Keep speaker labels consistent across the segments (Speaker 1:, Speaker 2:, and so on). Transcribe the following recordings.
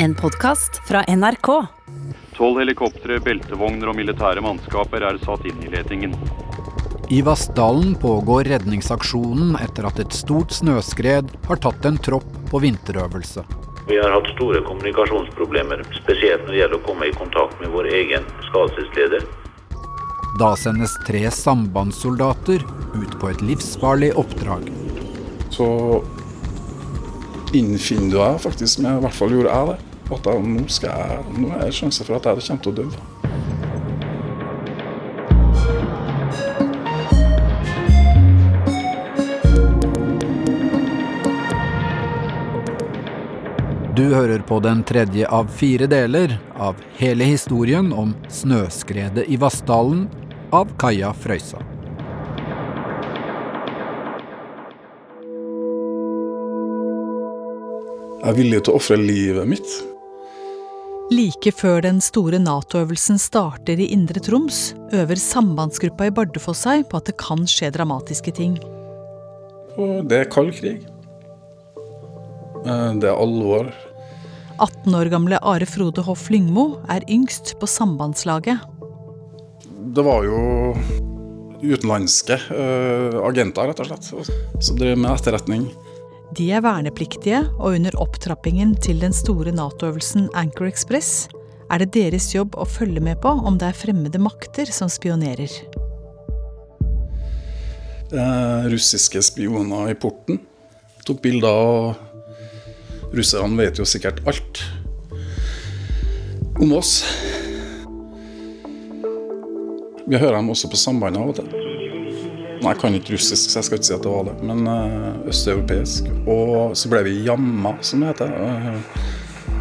Speaker 1: En podkast fra NRK.
Speaker 2: Tolv helikoptre, beltevogner og militære mannskaper er satt inn i letingen.
Speaker 3: I Vassdalen pågår redningsaksjonen etter at et stort snøskred har tatt en tropp på vinterøvelse.
Speaker 4: Vi har hatt store kommunikasjonsproblemer, spesielt når det gjelder å komme i kontakt med vår egen skadelsesleder.
Speaker 3: Da sendes tre sambandssoldater ut på et livsfarlig oppdrag.
Speaker 5: Så innfinner du deg faktisk med, i hvert fall gjorde jeg det, at jeg, nå, skal jeg, nå er det sjanse for at jeg kommer til å dø.
Speaker 3: Du hører på den tredje av fire deler av hele historien om snøskredet i Vassdalen av Kaja Frøysa.
Speaker 5: Jeg er villig til å ofre livet mitt.
Speaker 6: Like før den store Nato-øvelsen starter i Indre Troms, øver sambandsgruppa i Bardufoss seg på at det kan skje dramatiske ting.
Speaker 5: Og det er kald krig. Eh, Det er alvor.
Speaker 6: 18 år gamle Are Frode Hoff Lyngmo er yngst på sambandslaget.
Speaker 5: Det var jo utenlandske eh, agenter, rett og slett, som drev med etterretning.
Speaker 6: De er vernepliktige, og under opptrappingen til den store Nato-øvelsen Anchor Express er det deres jobb å følge med på om det er fremmede makter som spionerer.
Speaker 5: Eh, russiske spioner i porten tok bilder, og russerne vet jo sikkert alt om oss. Vi hører dem også på sambandet av og til. Nei, jeg kan ikke russisk, så jeg skal ikke si at det var det, men eh, østeuropeisk. Og så ble vi jamma, som det heter. Eh,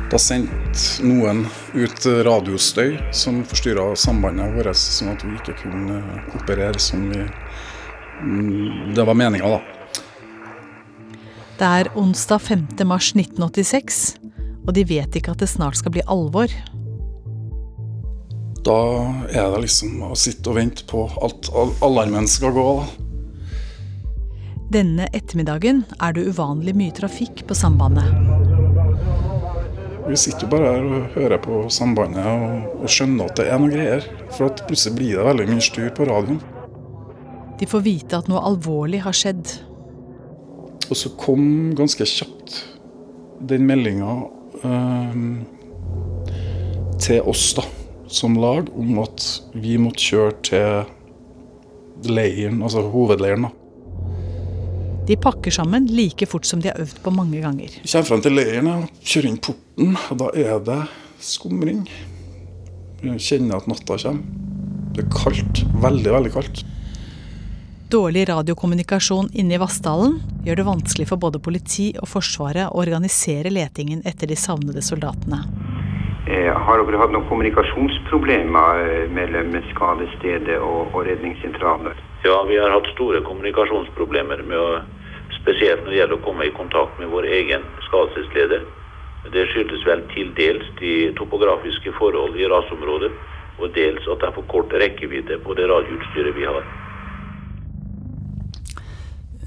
Speaker 5: da sendte noen ut radiostøy som forstyrra sambandet vårt, sånn at vi ikke kunne operere som vi mm, Det var meninga, da.
Speaker 6: Det er onsdag 5. mars 1986, og de vet ikke at det snart skal bli alvor.
Speaker 5: Da er det liksom å sitte og vente på at al- alarmen skal gå.
Speaker 6: Denne ettermiddagen er det uvanlig mye trafikk på sambandet.
Speaker 5: Vi sitter jo bare her og hører på sambandet og, og skjønner at det er noe greier. For at plutselig blir det veldig mye styr på radioen.
Speaker 6: De får vite at noe alvorlig har skjedd.
Speaker 5: Og så kom ganske kjapt den meldinga til oss da, som lag om at vi måtte kjøre til leiren, altså hovedleiren.
Speaker 6: De pakker sammen like fort som de har øvd på mange ganger.
Speaker 5: Vi kommer frem til leiren og kjører inn porten, og da er det skumring. Jeg kjenner at natta kommer. Det er kaldt. Veldig, veldig kaldt.
Speaker 6: Dårlig radiokommunikasjon inne i Vassdalen gjør det vanskelig for både politi og Forsvaret å organisere letingen etter de savnede soldatene.
Speaker 7: Eh, Har dere hatt noen kommunikasjonsproblemer eh, mellom skadestedet og, og redningssentralen?
Speaker 4: Ja, vi har hatt store kommunikasjonsproblemer, med å, spesielt når det gjelder å komme i kontakt med vår egen skadestedsleder. Det skyldes vel til dels de topografiske forhold i rasområdet, og dels at det er for kort rekkevidde på det radioutstyret vi har.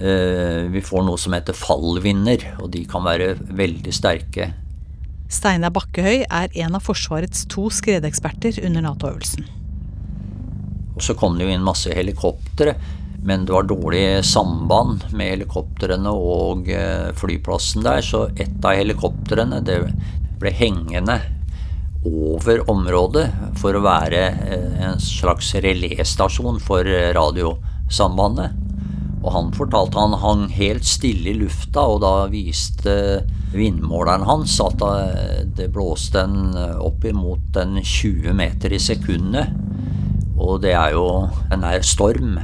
Speaker 8: Eh, Vi får noe som heter fallvinder, og de kan være veldig sterke.
Speaker 6: Steinar Bakkehøy er en av Forsvarets to skredeksperter under Nato-øvelsen.
Speaker 8: Så kom det jo inn masse helikoptre, men det var dårlig samband med helikoptrene og eh, flyplassen der, så ett av helikoptrene ble hengende over området for å være eh, en slags reléstasjon for eh, radiosambandet. Og han fortalte han hang helt stille i lufta, og da viste vindmåleren hans at eh, det blåste en opp imot en 20 meter i sekundet. Og det er jo en nær storm.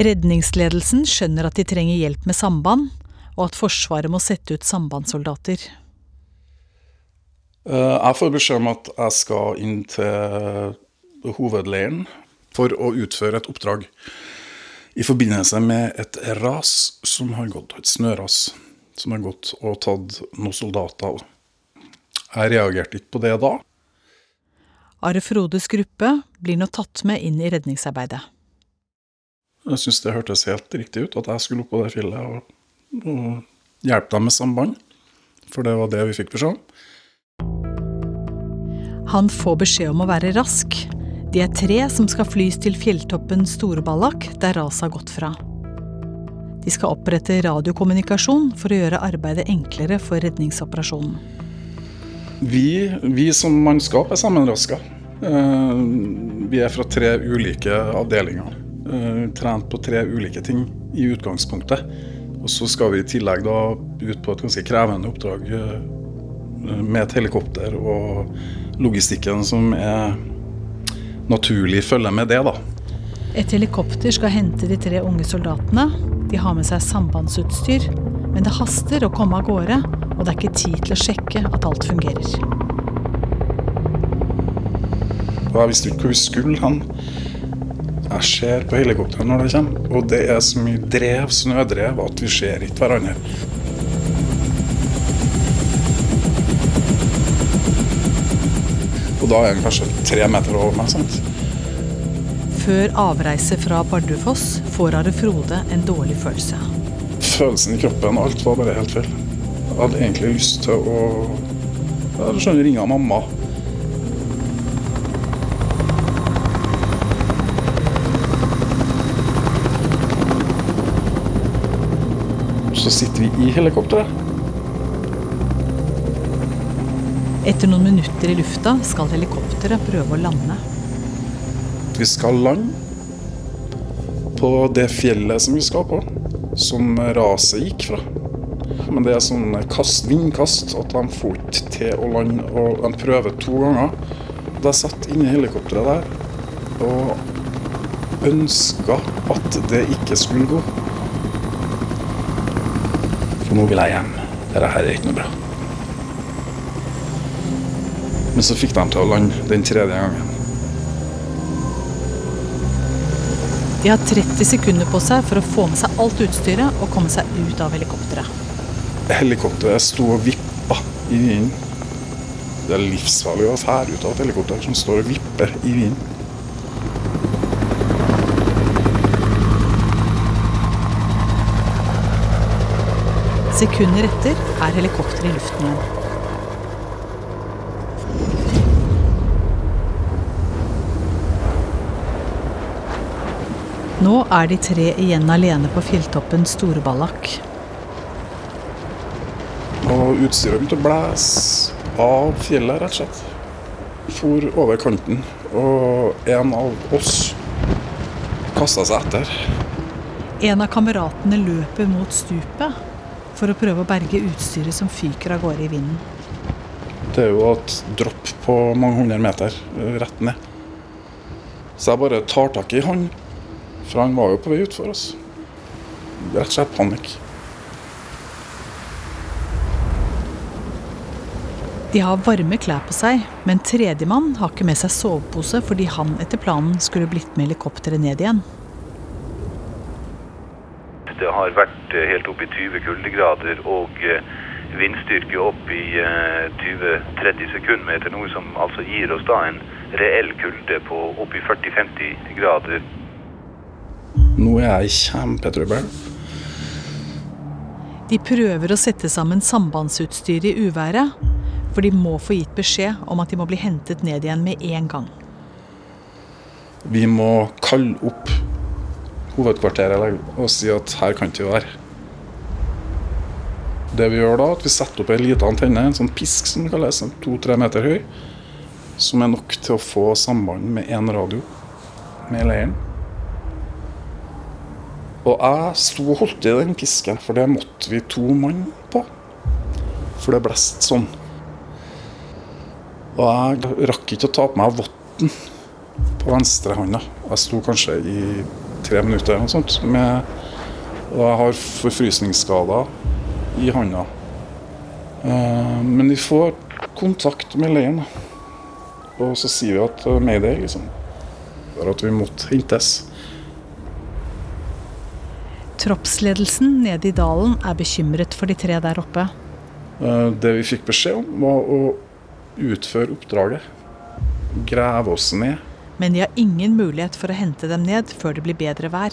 Speaker 6: Redningsledelsen skjønner at de trenger hjelp med samband, og at Forsvaret må sette ut sambandssoldater.
Speaker 5: Eh, Jeg får beskjed om at jeg skal inn til hovedleiren for å utføre et oppdrag i forbindelse med et ras som har gått, et snøras som har gått og tatt noen soldater. Jeg reagerte ikke på det da.
Speaker 6: Are Frodes gruppe blir nå tatt med inn i redningsarbeidet.
Speaker 5: Jeg syns det hørtes helt riktig ut at jeg skulle opp på det fjellet og, og hjelpe dem med samband. For det var det vi fikk beskjed om.
Speaker 6: Han får beskjed om å være rask. De er tre som skal flys til fjelltoppen Storeballak, der raset har gått fra. De skal opprette radiokommunikasjon for å gjøre arbeidet enklere for redningsoperasjonen.
Speaker 5: Vi, vi som mannskap er sammenraska. Eh, vi er fra tre ulike avdelinger. Eh, trent på tre ulike ting i utgangspunktet. Og så skal vi i tillegg da ut på et ganske krevende oppdrag eh, med et helikopter og logistikken som er naturlig følge med det, da.
Speaker 6: Et helikopter skal hente de tre unge soldatene. De har med seg sambandsutstyr. Men det haster å komme av gårde, og det er ikke tid til å sjekke at alt fungerer.
Speaker 5: Jeg visste ikke hvor vi skulle hen. Jeg ser på helikopteret når det kommer, og det er så mye drev, snødrev, at vi ser ikke hverandre. Og da er han kanskje tre meter over meg. sant?
Speaker 6: Før avreise fra Bardufoss får Are Frode en dårlig følelse.
Speaker 5: Følelsen i kroppen, og alt var bare helt feil. Jeg hadde egentlig lyst til å Jeg skjønner ringe mamma. Så sitter vi i helikopteret.
Speaker 6: Etter noen minutter i lufta skal helikopteret prøve å lande.
Speaker 5: Vi skal lande på det fjellet som vi skal på, som raset gikk fra. Men det er sånn kast, vindkast at de får ikke til å lande, og de prøver to ganger. Da jeg satt inni i helikopteret der og ønska at det ikke skulle gå. For nå vil jeg hjem. Dette her er ikke noe bra. Men så fikk de til å lande den tredje gangen.
Speaker 6: De har 30 sekunder på seg for å få med seg alt utstyret og komme seg ut av helikopteret.
Speaker 5: Helikopteret sto og vippa i vinden. Det er livsfarlig å fære ut av et helikopter som står og vipper i vinden.
Speaker 6: Sekunder etter er helikopteret i luften igjen. Nå er de tre igjen alene på fjelltoppen Storeballak.
Speaker 5: Og utstyret begynte å blæse av fjellet, rett og slett. For over kanten, og en av oss kasta seg etter.
Speaker 6: En av kameratene løper mot stupet for å prøve å berge utstyret som fyker av gårde i vinden.
Speaker 5: Det er jo et dropp på mange hundre meter rett ned. Så jeg bare tar tak i han, for han var jo på vei utfor oss. Rett og slett panikk.
Speaker 6: De har varme klær på seg, men tredjemann har ikke med seg sovepose fordi han etter planen skulle blitt med helikopteret ned igjen.
Speaker 4: Det har vært eh, helt opp i 20 kuldegrader og eh, vindstyrke opp i eh, 20-30 sekundmeter, noe som altså gir oss da en reell kulde på opp i 40-50 grader.
Speaker 5: Nå er jeg i kjempetrøbbel.
Speaker 6: De prøver å sette sammen sambandsutstyret i uværet, for de må få gitt beskjed om at de må bli hentet ned igjen med en gang.
Speaker 5: Vi må kalle opp hovedkvarteret og si at her kan ikke vi være. Det vi gjør da, at vi setter opp ei lita antenne, en sånn pisk som det kalles, to-tre meter høy, som er nok til å få samband med én radio med leiren. Og jeg sto og holdt i den pisken, for det måtte vi to mann på. For det blåste sånn. Og jeg rakk ikke å ta på meg votten på venstrehånda. Jeg sto kanskje i tre minutter eller noe sånt. Med, og jeg har forfrysningsskader i handa. Eh, men vi får kontakt med leiren, og så sier vi at eh, mayday, liksom. For at vi måtte hentes.
Speaker 6: Troppsledelsen nede i dalen er bekymret for de tre der oppe.
Speaker 5: Eh, Det vi fikk beskjed om, var å utføre oppdraget. Grave oss ned.
Speaker 6: Men de har ingen mulighet for å hente dem ned før det blir bedre vær.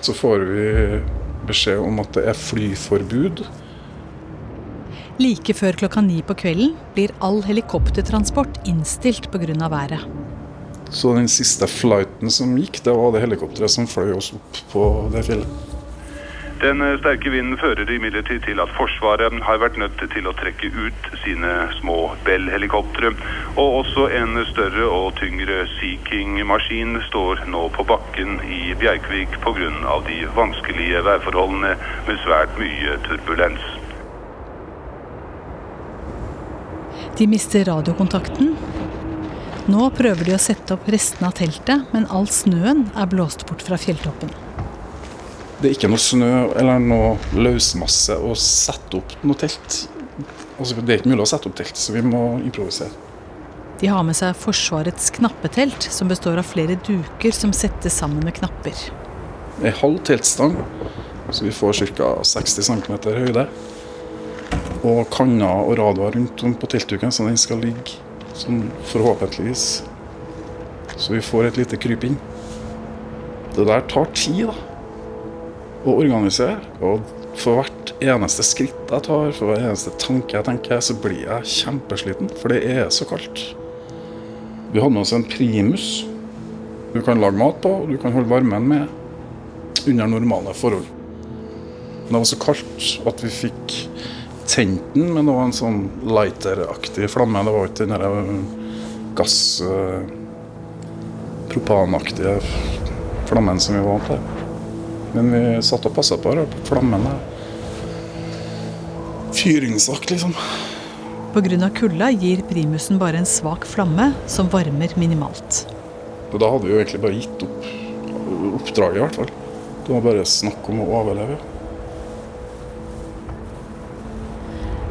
Speaker 5: Så får vi beskjed om at det er flyforbud
Speaker 6: Like før klokka ni på kvelden blir all helikoptertransport innstilt pga. været.
Speaker 5: Så den siste flighten som gikk, det var det helikopteret som fløy oss opp på det fjellet.
Speaker 9: Den eh, sterke vinden fører imidlertid til at Forsvaret har vært nødt til å trekke ut sine små Bell-helikoptre. Og også en større og tyngre Sea King-maskin står nå på bakken i Bjerkvik pga. de vanskelige værforholdene med svært mye turbulens.
Speaker 6: De mister radiokontakten. Nå prøver de å sette opp restene av teltet, men all snøen er blåst bort fra fjelltoppen.
Speaker 5: Det er ikke noe snø eller noe løsmasse å sette opp noe telt. Altså, det er ikke mulig å sette opp telt, så vi må improvisere.
Speaker 6: De har med seg Forsvarets knappetelt, som består av flere duker som settes sammen med knapper.
Speaker 5: Ei halv teltstang, så vi får ca. 60 cm høyde. Og kanner og radioer rundt om på teltduken, så den skal ligge sånn forhåpentligvis. Så vi får et lite kryp inn. Det der tar tid, da å organisere. Og for hvert eneste skritt jeg tar, for hver eneste tanke jeg tenker, så blir jeg kjempesliten. For det er så kaldt. Vi hadde med oss en primus du kan lage mat på, og du kan holde varmen med under normale forhold. Men det var så kaldt at vi fikk tent den, men det var en sånn lighter-aktig flamme. Det var ikke den derre gass... Eh, propanaktige flammen som vi var vant til. Men vi satt og passa på flammene. Fyringsakt, liksom.
Speaker 6: Pga. kulda gir primusen bare en svak flamme som varmer minimalt.
Speaker 5: Og da hadde vi jo egentlig bare gitt opp oppdraget, i hvert fall. Det var bare snakk om å overleve.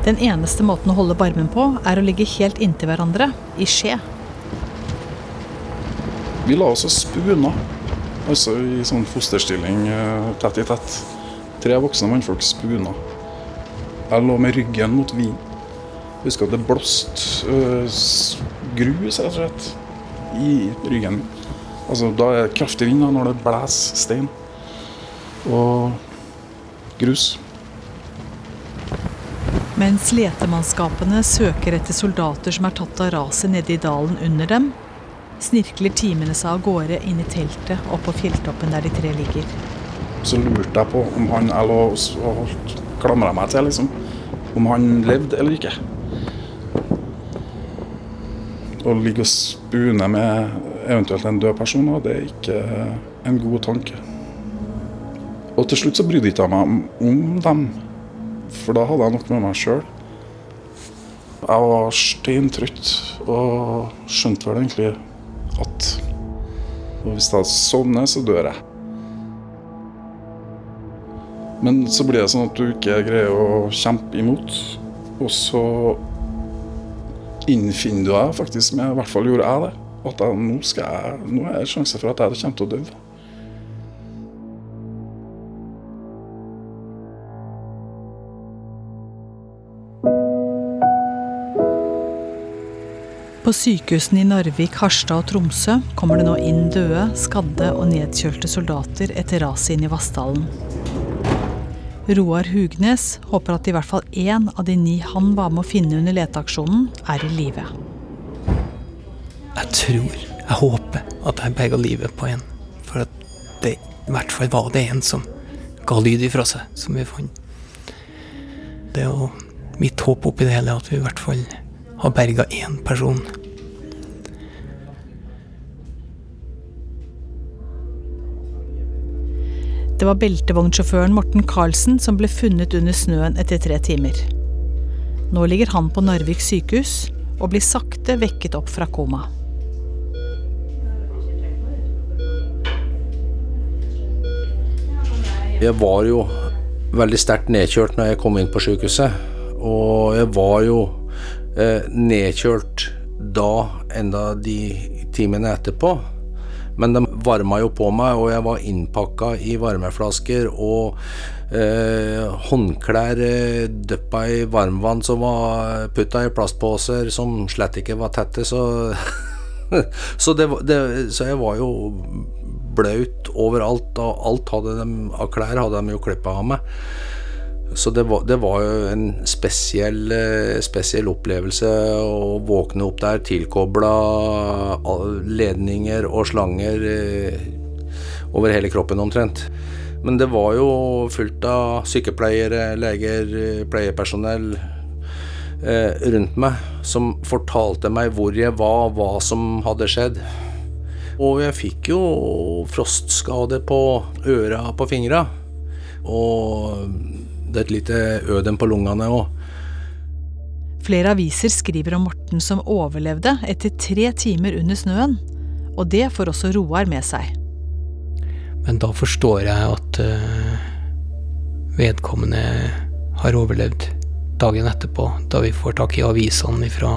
Speaker 6: Den eneste måten å holde varmen på, er å ligge helt inntil hverandre, i skje.
Speaker 5: Vi la oss og spuna Altså i sånn fosterstilling eh, tett i tett. Tre voksne mannfolk spuna. Jeg lå med ryggen mot vinen. Husker at det blåste øh, grus, rett og slett, i ryggen. Altså, da er det kraftig vind når det blåser stein og grus.
Speaker 6: Mens letemannskapene søker etter soldater som er tatt av raset nede i dalen under dem, snirkler timene seg av gårde inn i teltet og på fjelltoppen der de tre ligger.
Speaker 5: Så lurte jeg på om han lå og holdt klamra meg til, liksom. Om han levde eller ikke. Å ligge og spune med eventuelt en død person, det er ikke en god tanke. Og til slutt så brydde jeg meg om dem, for da hadde jeg nok med meg sjøl. Jeg var steintrøtt og skjønte vel egentlig at hvis jeg sovner, så dør jeg. Men så blir det sånn at du ikke greier å kjempe imot. Og så innfinner du deg faktisk med, i hvert fall gjorde jeg det, at jeg, nå, skal jeg, nå er det sjanse for at jeg kommer til å dø.
Speaker 6: På sykehusene i Narvik, Harstad og Tromsø kommer det nå inn døde, skadde og nedkjølte soldater etter raset inn i Vassdalen. Roar Hugnes håper at i hvert fall én av de ni han var med å finne under leteaksjonen, er i live.
Speaker 10: Jeg tror, jeg håper, at jeg berga livet på en. For det i hvert fall var det en som ga lyd ifra seg, som vi fant. Det er jo mitt håp oppi det hele at vi i hvert fall har berga én person.
Speaker 6: Det var beltevognsjåføren Morten Karlsen som ble funnet under snøen etter tre timer. Nå ligger han på Narvik sykehus og blir sakte vekket opp fra koma.
Speaker 11: Jeg var jo veldig sterkt nedkjørt når jeg kom inn på sykehuset. Og jeg var jo nedkjølt da enda de timene etterpå. Men de varma jo på meg, og jeg var innpakka i varmeflasker og eh, håndklær eh, døppa i varmvann som var putta i plastposer som slett ikke var tette. Så, så, det, det, så jeg var jo blaut overalt, og alt hadde de, av klær hadde de jo klippa av meg. Så det var, det var jo en spesiell, eh, spesiell opplevelse å våkne opp der tilkobla ledninger og slanger eh, over hele kroppen omtrent. Men det var jo fullt av sykepleiere, leger, pleiepersonell eh, rundt meg som fortalte meg hvor jeg var, hva som hadde skjedd. Og jeg fikk jo frostskade på øra på fingra. Og det er et lite ødem på lungene òg.
Speaker 6: Flere aviser skriver om Morten som overlevde etter tre timer under snøen. Og det får også Roar med seg.
Speaker 10: Men da forstår jeg at uh, vedkommende har overlevd dagen etterpå, da vi får tak i avisene fra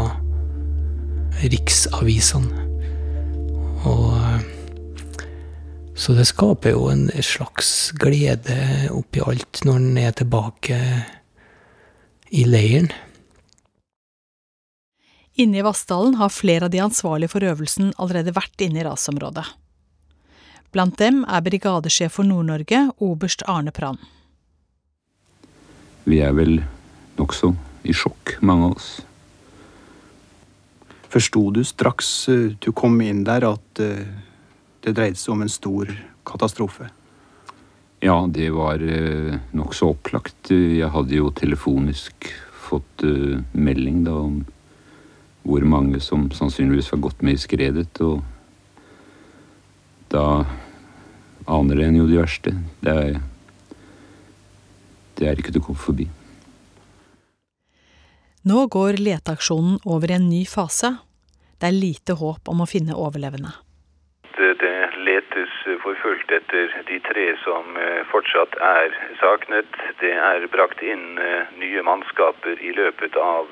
Speaker 10: riksavisene. Så det skaper jo en slags glede oppi alt når en er tilbake i leiren.
Speaker 6: Inne i Vassdalen har flere av de ansvarlige for øvelsen allerede vært inne i rasområdet. Blant dem er brigadesjef for Nord-Norge, oberst Arne Pran.
Speaker 12: Vi er vel nokså i sjokk, mange av oss.
Speaker 13: Forsto du straks uh, du kom inn der at uh, det dreide seg om en stor katastrofe?
Speaker 12: Ja, det var uh, nokså opplagt. Jeg hadde jo telefonisk fått melding da om hvor mange som sannsynligvis var gått med i skredet. og da aner en jo de verste. Det er, det er ikke til å komme forbi.
Speaker 6: Nå går leteaksjonen over i en ny fase. Det er lite håp om å finne overlevende.
Speaker 9: Det, det letes for fullt etter de tre som eh, fortsatt er saknet. Det er brakt inn eh, nye mannskaper i løpet av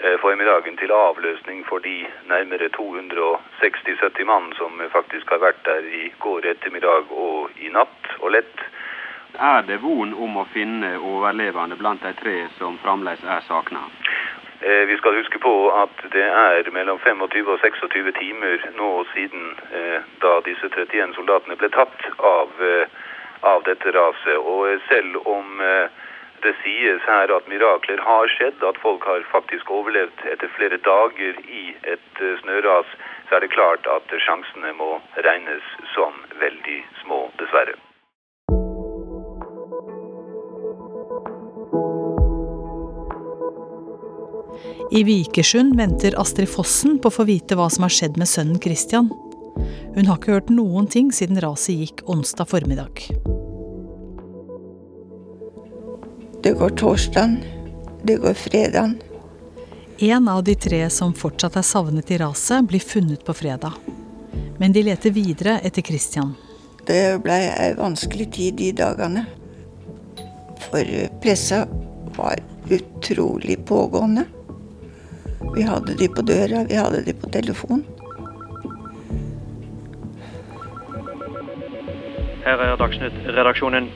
Speaker 9: Eh, formiddagen til avløsning for de nærmere 260-70 mann som faktisk har vært der i går ettermiddag og i natt og lett.
Speaker 14: Er det von om å finne overlevende blant de tre som fremdeles er savna?
Speaker 9: Eh, vi skal huske på at det er mellom 25 og 26 timer nå siden eh, da disse 31 soldatene ble tatt av, av dette raset. Og selv om det sies her at mirakler har skjedd, at folk har faktisk overlevd etter flere dager i et eh, snøras, så er det klart at sjansene må regnes som veldig små, dessverre.
Speaker 6: I Vikersund venter Astrid Fossen på å få vite hva som har skjedd med sønnen Christian. Hun har ikke hørt noen ting siden raset gikk onsdag formiddag.
Speaker 15: Det går torsdag. Det går fredag.
Speaker 6: En av de tre som fortsatt er savnet i raset, blir funnet på fredag. Men de leter videre etter Christian.
Speaker 15: Det ble ei vanskelig tid de dagene. For pressa var utrolig pågående. Vi hadde de på døra, vi hadde de på telefon.
Speaker 16: Her er Dagsnytt-redaksjonen.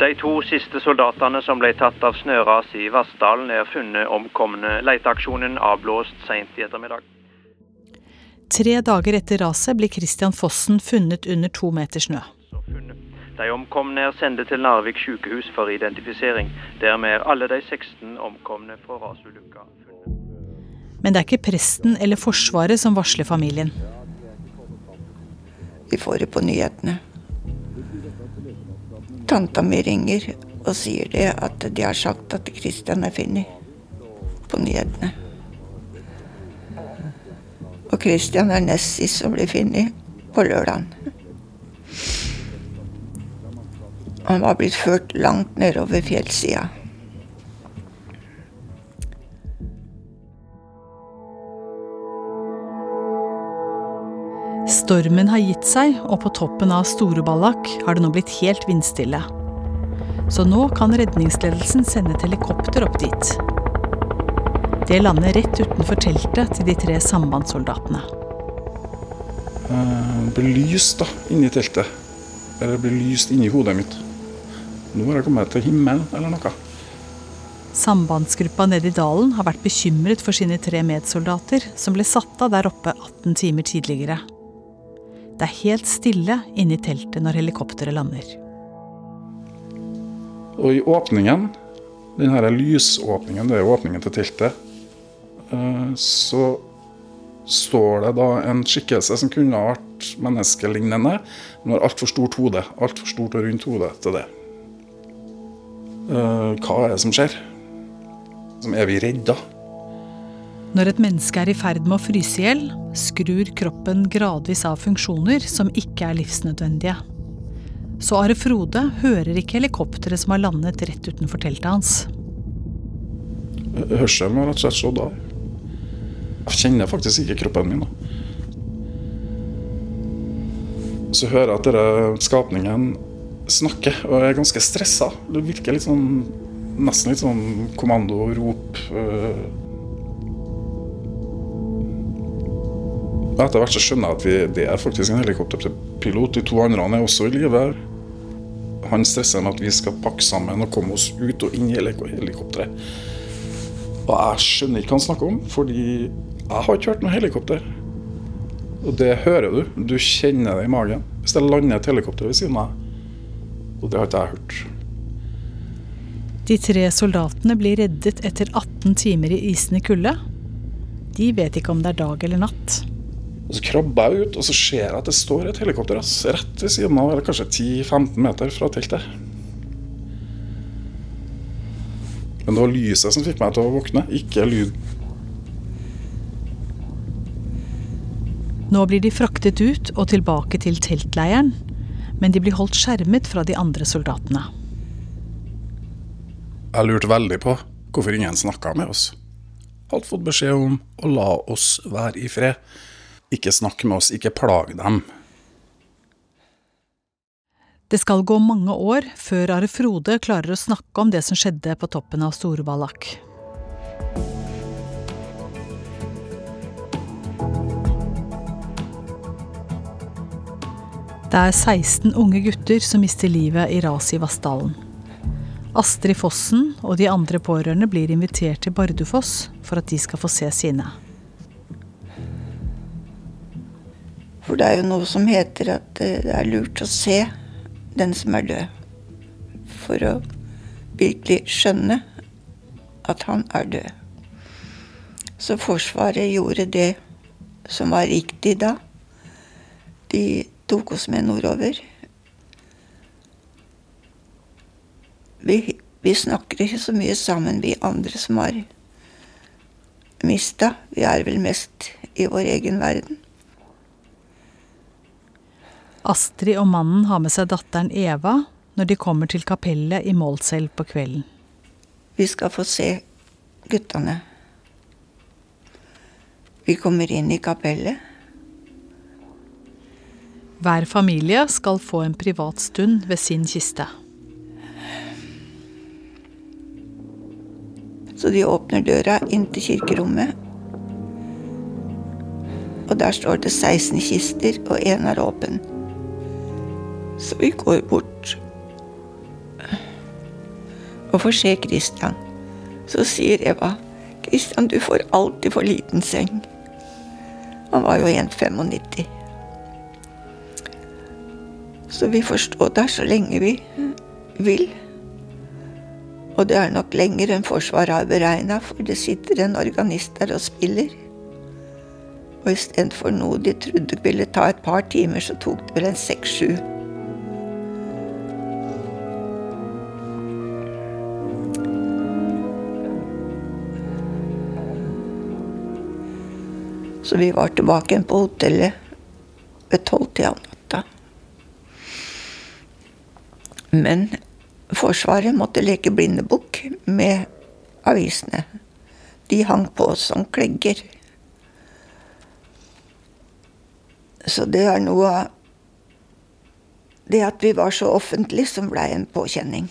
Speaker 16: De to siste soldatene som ble tatt av snøras i Vassdalen, er funnet omkomne. Leteaksjonen avblåst seint i ettermiddag.
Speaker 6: Tre dager etter raset blir Christian Fossen funnet under to meter snø.
Speaker 16: De omkomne er sendt til Narvik sykehus for identifisering. Dermed er alle de 16 omkomne fra rasulykka funnet.
Speaker 6: Men det er ikke presten eller Forsvaret som varsler familien.
Speaker 15: Vi får det på nyhetene. Tanta mi ringer og sier det at de har sagt at Kristian er funnet på nyhetene. Og Kristian er nest sist som blir funnet på lørdagen. Han var blitt ført langt nedover fjellsida.
Speaker 6: Stormen har gitt seg, og på toppen av Storeballak har det nå blitt helt vindstille. Så nå kan redningsledelsen sende et helikopter opp dit. Det lander rett utenfor teltet til de tre sambandssoldatene.
Speaker 5: Det blir lyst da, inni teltet. Eller det blir lyst inni hodet mitt. Nå har jeg kommet til himmelen, eller noe.
Speaker 6: Sambandsgruppa nede i dalen har vært bekymret for sine tre medsoldater, som ble satt av der oppe 18 timer tidligere. Det er helt stille inne i teltet når helikopteret lander.
Speaker 5: Og i åpningen den her lysåpningen, det er åpningen til teltet, eh, så står det da en skikkelse som kunne vært menneskelignende, men har altfor stort hode. Altfor stort og rundt hode til det. Eh, hva er det som skjer? Er vi redda?
Speaker 6: Når et menneske er i ferd med å fryse i hjel, skrur kroppen gradvis av funksjoner som ikke er livsnødvendige. Så Are Frode hører ikke helikopteret som har landet rett utenfor teltet hans.
Speaker 5: Hørselen har rett og slett slått av. Jeg kjenner faktisk ikke kroppen min. Så hører jeg at denne skapningen snakker, og jeg er ganske stressa. Det virker litt sånn, nesten litt sånn kommando, rop. øh. Etter hvert så skjønner jeg at vi, det er faktisk en helikopterpilot. De to andre er også i live. Han stresser med at vi skal pakke sammen og komme oss ut og inn i helikopteret. Og jeg skjønner ikke hva han snakker om, fordi jeg har ikke hørt noe helikopter. Og det hører du. Du kjenner det i magen. Hvis det lander et helikopter ved siden av deg. Og det har ikke jeg hørt.
Speaker 6: De tre soldatene blir reddet etter 18 timer i isende kulde. De vet ikke om det er dag eller natt.
Speaker 5: Og Så krabber jeg ut, og så ser jeg at det står et helikopter ass, rett ved siden av, eller kanskje 10-15 meter fra teltet. Men det var lyset som fikk meg til å våkne, ikke lyd.
Speaker 6: Nå blir de fraktet ut og tilbake til teltleiren, men de blir holdt skjermet fra de andre soldatene.
Speaker 5: Jeg lurte veldig på hvorfor ingen snakka med oss. Hadde fått beskjed om å la oss være i fred. Ikke snakk med oss, ikke plag dem.
Speaker 6: Det skal gå mange år før Are Frode klarer å snakke om det som skjedde på toppen av Store-Ballak. Det er 16 unge gutter som mister livet i raset i Vassdalen. Astrid Fossen og de andre pårørende blir invitert til Bardufoss for at de skal få se sine.
Speaker 15: For det er jo noe som heter at eh, det er lurt å se den som er død. For å virkelig skjønne at han er død. Så Forsvaret gjorde det som var riktig da. De tok oss med nordover. Vi, vi snakker ikke så mye sammen, vi andre som har mista. Vi er vel mest i vår egen verden.
Speaker 6: Astrid og mannen har med seg datteren Eva når de kommer til kapellet i Målselv på kvelden.
Speaker 15: Vi skal få se guttene. Vi kommer inn i kapellet.
Speaker 6: Hver familie skal få en privat stund ved sin kiste.
Speaker 15: Så de åpner døra inn til kirkerommet. Og der står det 16 kister, og én er åpen. Så vi går bort og får se Christian. Så sier Eva Christian, du får alltid for liten seng. Han var jo 1,95. Så vi får stå der så lenge vi vil. Og det er nok lenger enn Forsvaret har beregna, for det sitter en organist der og spiller. Og istedenfor noe de trodde ville ta et par timer, så tok det vel en seks-sju. Så vi var tilbake på hotellet ved tolvtida om natta. Men Forsvaret måtte leke blindebukk med avisene. De hang på som klegger. Så det er noe av det at vi var så offentlige, som blei en påkjenning.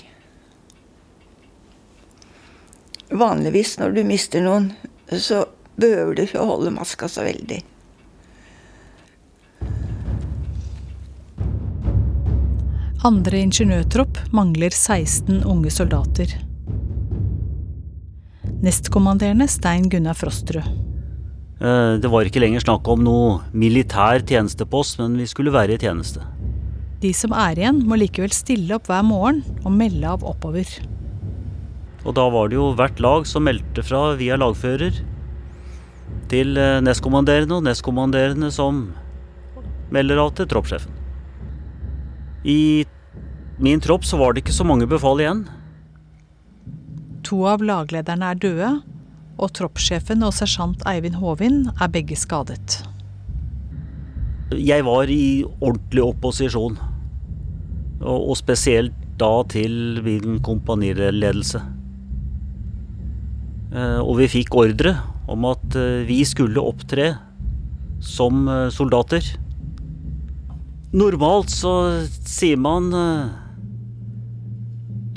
Speaker 15: Vanligvis når du mister noen, så behøver du ikke å holde maska så veldig.
Speaker 6: Andre ingeniørtropp mangler 16 unge soldater. Nestkommanderende Stein Gunnar Frostrud.
Speaker 17: Eh, Det var ikke lenger snakk om noe militær tjeneste på oss, men vi skulle være i tjeneste.
Speaker 6: De som er igjen, må likevel stille opp hver morgen og melde av oppover.
Speaker 17: Og da var det jo hvert lag som meldte fra via lagfører til eh, nestkommanderende, og nestkommanderende som melder av til troppssjefen. I min tropp så var det ikke så mange befal igjen.
Speaker 6: To av laglederne er døde, og troppssjefen og sersjant Eivind Håvin er begge skadet.
Speaker 17: Jeg var i ordentlig opposisjon. Og, spesielt da til min kompaniledelse. Eh, og vi fikk ordre om at eh, vi skulle opptre som eh, soldater. Normalt så sier man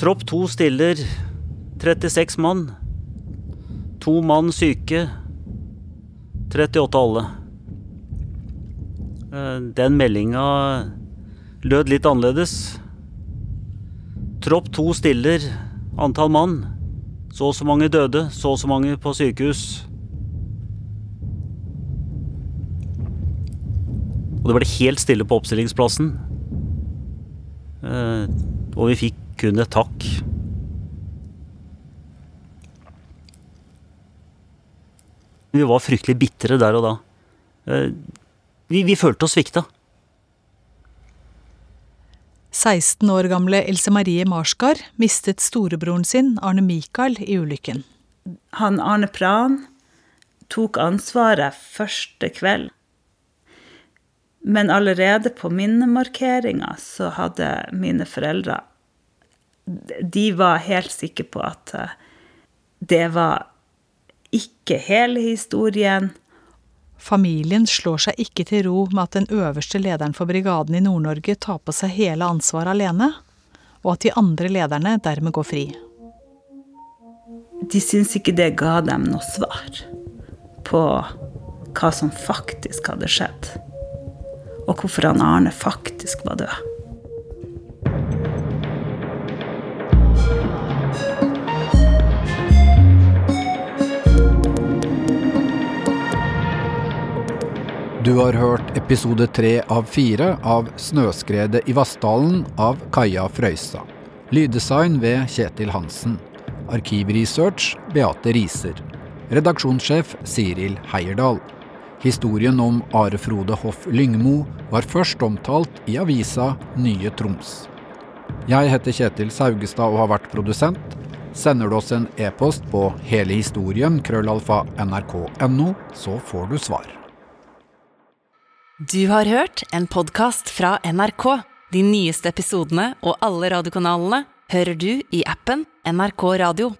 Speaker 17: Tropp to stiller 36 mann. To mann syke. 38 alle. Den meldinga lød litt annerledes. Tropp to stiller antall mann. Så og så mange døde, så og så mange på sykehus. Og det ble helt stille på oppstillingsplassen. Eh, og vi fikk kun et takk. Vi var fryktelig bitre der og da. Eh, vi, vi følte oss svikta.
Speaker 6: 16 år gamle Else Marie Marsgard mistet storebroren sin, Arne Mikael, i ulykken.
Speaker 18: Han Arne Pran tok ansvaret første kveld. Men allerede på minnemarkeringa så hadde mine foreldre De var helt sikre på at eh, det var ikke hele historien.
Speaker 6: Familien slår seg ikke til ro med at den øverste lederen for brigaden i Nord-Norge tar på seg hele ansvaret alene, og at de andre lederne dermed går fri.
Speaker 18: De syns ikke det ga dem noe svar på hva som faktisk hadde skjedd, og hvorfor han Arne faktisk var død.
Speaker 3: Du har hørt episode tre av fire av Snøskredet i Vassdalen av Kaja Frøysa. Lyddesign ved Kjetil Hansen. Arkivresearch Beate Riser. Redaksjonssjef Siril Heierdal. Historien om Are Frode Hoff Lyngmo var først omtalt i avisa Nye Troms. Jeg heter Kjetil Saugestad og har vært produsent. Sender du oss en e-post på hele historien krøllalfa nrk.no, så får du svar.
Speaker 1: Du har hørt en podkast fra NRK. De nyeste episodene og alle radiokanalene hører du i appen NRK Radio.